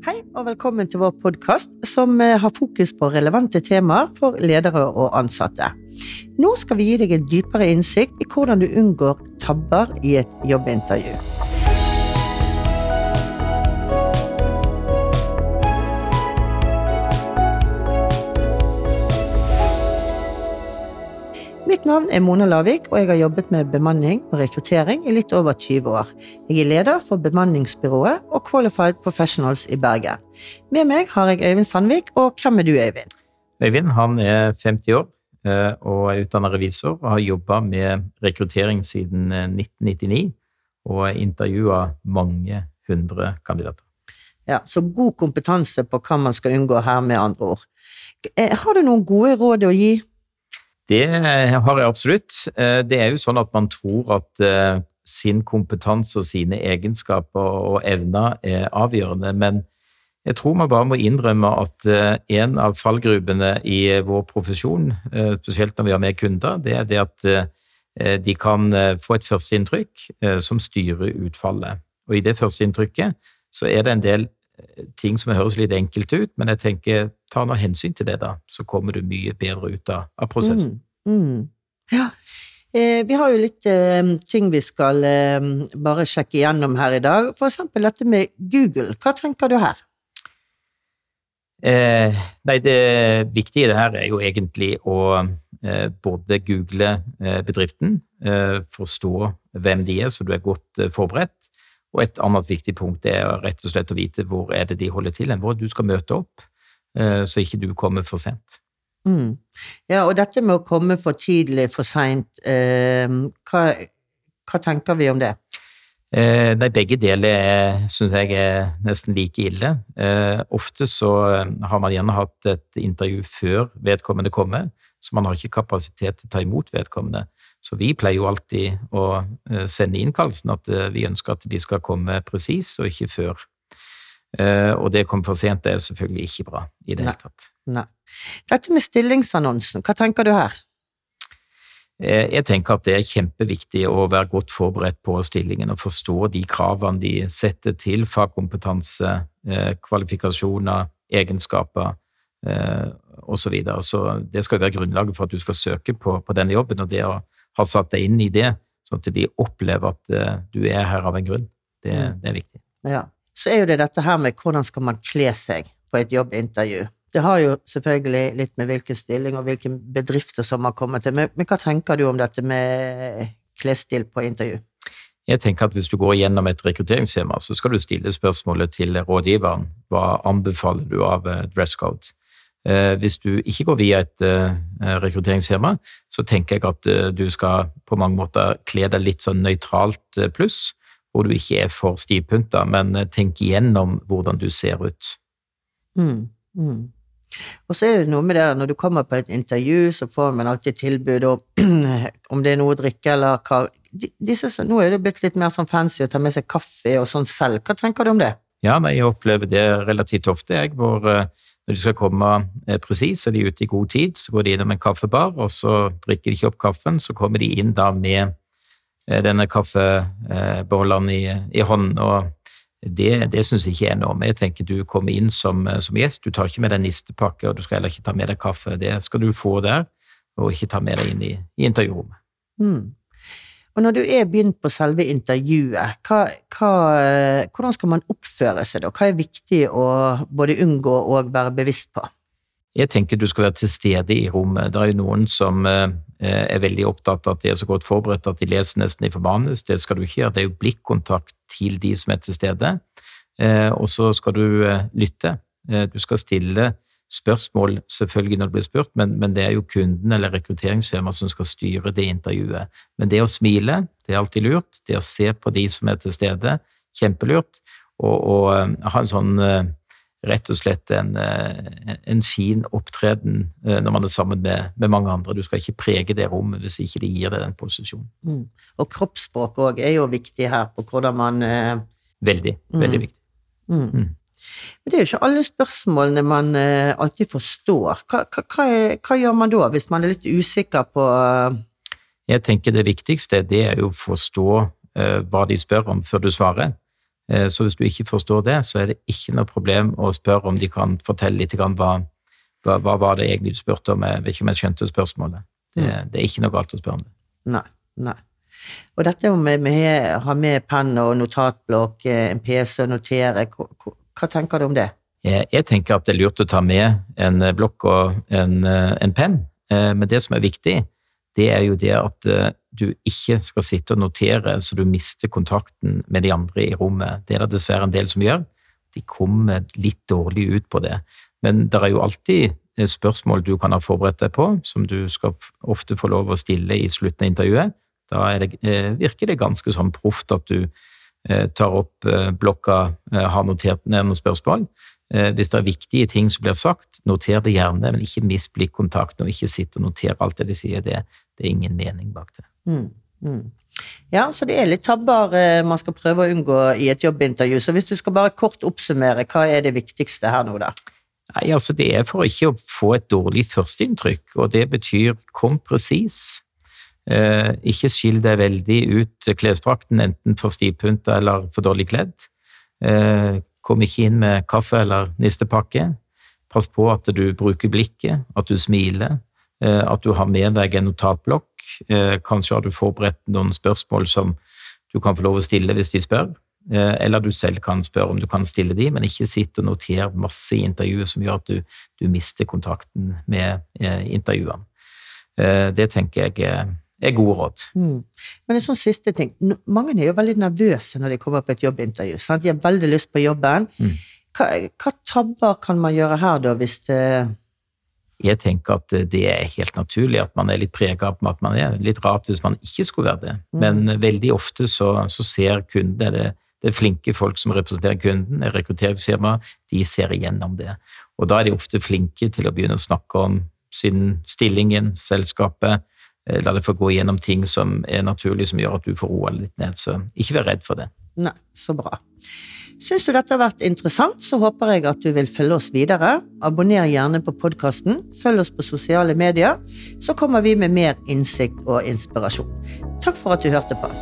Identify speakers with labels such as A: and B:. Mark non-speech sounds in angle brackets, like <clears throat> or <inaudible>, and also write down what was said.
A: Hei og velkommen til vår podkast som eh, har fokus på relevante temaer for ledere og ansatte. Nå skal vi gi deg en dypere innsikt i hvordan du unngår tabber i et jobbintervju. Navn er Mona Lavik, og jeg har jobbet med bemanning og rekruttering i litt over 20 år. Jeg er leder for bemanningsbyrået og Qualified Professionals i Bergen. Med meg har jeg Øyvind Sandvik, og hvem er du, Øyvind?
B: Øyvind han er 50 år eh, og er utdannet revisor og har jobba med rekruttering siden 1999 eh, og intervjua mange hundre kandidater.
A: Ja, Så god kompetanse på hva man skal unngå her, med andre ord. Eh, har du noen gode råd å gi
B: det har jeg absolutt. Eh, det er jo sånn at man tror at eh, sin kompetanse og sine egenskaper og evner er avgjørende, men jeg tror man bare må innrømme at eh, en av fallgrubene i vår profesjon, spesielt når vi har med kunder, det er det at de kan få et førsteinntrykk som styrer utfallet. Og i det førsteinntrykket så er det en del ting som høres litt enkelt ut, men jeg tenker ta nå hensyn til det, da, så kommer du mye bedre ut av, av prosessen. Mm, mm.
A: Ja. Eh, vi har jo litt eh, ting vi skal eh, bare sjekke igjennom her i dag. For eksempel dette med Google. Hva tenker du her?
B: Eh, nei, det viktige i det her er jo egentlig å eh, både google eh, bedriften, forstå hvem de er, så du er godt forberedt, og et annet viktig punkt er rett og slett å vite hvor er det de holder til, hvor du skal møte opp, eh, så ikke du kommer for sent.
A: Mm. Ja, og dette med å komme for tidlig, for seint, eh, hva, hva, tenker vi om det?
B: Eh, nei, begge deler syns jeg er nesten like ille. Eh, ofte så eh, har man gjerne hatt et intervju før vedkommende kommer, så man har ikke kapasitet til å ta imot vedkommende. Så vi pleier jo alltid å eh, sende innkallelsen at eh, vi ønsker at de skal komme presis, og ikke før. Eh, og det kom for sent er jo selvfølgelig ikke bra i det hele tatt.
A: Nei. Dette med stillingsannonsen, hva tenker du her?
B: Jeg tenker at det er kjempeviktig å være godt forberedt på stillingen og forstå de kravene de setter til fagkompetanse, kvalifikasjoner, egenskaper osv. Så, videre. så det skal være grunnlaget for at du skal søke på, på denne jobben. og det å ha satt deg inn i det, sånn at de opplever at du er her av en grunn. Det, mm. det, er viktig.
A: Ja. Så er jo det dette her med hvordan skal man kle seg på et jobbintervju. Det har jo selvfølgelig litt med hvilken stilling og hvilke bedrifter som har kommet til, men, men hva tenker du om dette med klesstil på intervju?
B: Jeg tenker at Hvis du går gjennom et rekrutteringsskjema, så skal du stille spørsmålet til rådgiveren. Hva anbefaler du av eh, dresscode? Eh, hvis du ikke går via et eh, rekrutteringsskjema, så tenker jeg at du skal på mange måter kle deg litt sånn nøytralt pluss, hvor du ikke er for stivpynta, men tenk igjennom hvordan du ser ut.
A: Mm, mm. Og så er det noe med det når du kommer på et intervju, så får man alltid tilbud om, <clears throat> om det er noe å drikke eller hva Disse, Nå er det blitt litt mer sånn fancy å ta med seg kaffe og sånn selv. Hva tenker du om det?
B: Ja, nei, jeg opplever det relativt ofte, jeg, hvor når de skal komme eh, presis, er de ute i god tid. Så går de innom en kaffebar, og så drikker de ikke opp kaffen. Så kommer de inn da med eh, denne kaffebeholderen i, i hånden. og det, det syns jeg ikke er noe. om. jeg tenker du kommer inn som, eh, som, gjest, du tar ikke med deg nistepakke, og du skal heller ikke ta med deg kaffe. Det skal du få der, og ikke ta med deg inn i, i intervjurommet. Mm.
A: Og når du er begynt på selve intervjuet, hva, hva, hvordan skal man oppføre seg da? Hva er viktig å både unngå og være bevisst på?
B: Jeg tenker du skal være til stede i rommet. Det er jo noen som eh, er veldig opptatt av at de er så godt forberedt at de leser nesten i formanus. Det skal du ikke gjøre. Det er jo blikkontakt til de som er til stede. Eh, og så skal du eh, lytte. Du skal stille spørsmål selvfølgelig når det blir spurt, men, men det er jo kunden eller rekrutteringsfirmaet som skal styre det intervjuet. Men det å smile, det er alltid lurt. Det å se på de som er til stede, kjempelurt. Og, og ha en sånn rett og slett en, uh, en fin opptreden når man er sammen med, med, mange andre. Du skal ikke prege det rommet hvis ikke de gir deg den posisjonen. Mm.
A: Og kroppsspråk òg er jo viktig her på hvordan man
B: Veldig, veldig mm. viktig. Mm.
A: mm. Men det er jo ikke alle spørsmålene man eh, alltid forstår. Hva, hva, hva, er, hva, gjør man da, hvis man er litt usikker på uh...
B: Jeg tenker det viktigste det er jo å forstå eh, hva de spør om, før du svarer. Eh, så hvis du ikke forstår det, så er det ikke noe problem å spørre om de kan fortelle litt hva, hva, hva var det egentlig du spurte om. Jeg vet ikke om jeg skjønte spørsmålet. Det, mm. det er ikke noe galt å spørre om det.
A: Nei, nei. Og dette om vi har med penn og notatblokk, eh, en PC og notere, hva tenker du om det?
B: Jeg tenker at det er lurt å ta med en blokk og en, en penn, men det som er viktig, det er jo det at du ikke skal sitte og notere så du mister kontakten med de andre i rommet. Det er det dessverre en del som gjør. De kommer litt dårlig ut på det. Men det er jo alltid spørsmål du kan ha forberedt deg på, som du skal ofte få lov å stille i slutten av intervjuet. Da det, eh, virker det ganske sånn proft at du eh, tar opp eh, blokka, har notert ned noen spørsmål. Hvis det er viktige ting som blir sagt, noter det gjerne, men ikke mist blikkontakten og ikke sitt og noter alt det de sier. Det, det er ingen mening bak det. Mm,
A: mm. Ja, så det er litt tabber eh, man skal prøve å unngå i et jobbintervju. Så hvis du skal bare kort oppsummere, hva er det viktigste her nå, da?
B: Nei, altså Det er for ikke å få et dårlig førsteinntrykk, og det betyr kom presis. Eh, ikke skill deg veldig ut klesdrakten, enten for stivpynta eller for dårlig kledd. Eh, kom ikke inn med kaffe eller nistepakke. Pass på at du bruker blikket, at du smiler, eh, at du har med deg en notatblokk Eh, kanskje har du forberedt noen spørsmål som du kan få lov å stille hvis de spør, eh, eller du selv kan spørre om du kan stille de, men ikke sitt og noter masse i intervjuet som gjør at du, du mister kontakten med intervjuene. Det tenker jeg er gode råd. Mm.
A: Men en sånn siste ting. Mange er jo veldig nervøse når de kommer på et jobbintervju. Sant? De har veldig lyst på jobben. Mm. Hva, hva, tabber kan man gjøre her, da, hvis det
B: jeg tenker at det er helt naturlig at man er litt prega av at man er litt rart hvis man ikke skulle være det. Mm. Men veldig ofte så, så ser kunden det, det er flinke folk som representerer kunden, rekrutteringsfirma, de ser igjennom det. Og da er de ofte flinke til å begynne å snakke om sin stillingen, selskapet, la det få gå gjennom ting som er naturlig, som gjør at du får roa litt ned. Så ikke vær redd for det.
A: Nei, så bra. Syns du dette har vært interessant, så håper jeg at du vil følge oss videre. Abonner gjerne på podkasten, følg oss på sosiale medier, så kommer vi med mer innsikt og inspirasjon. Takk for at du hørte på.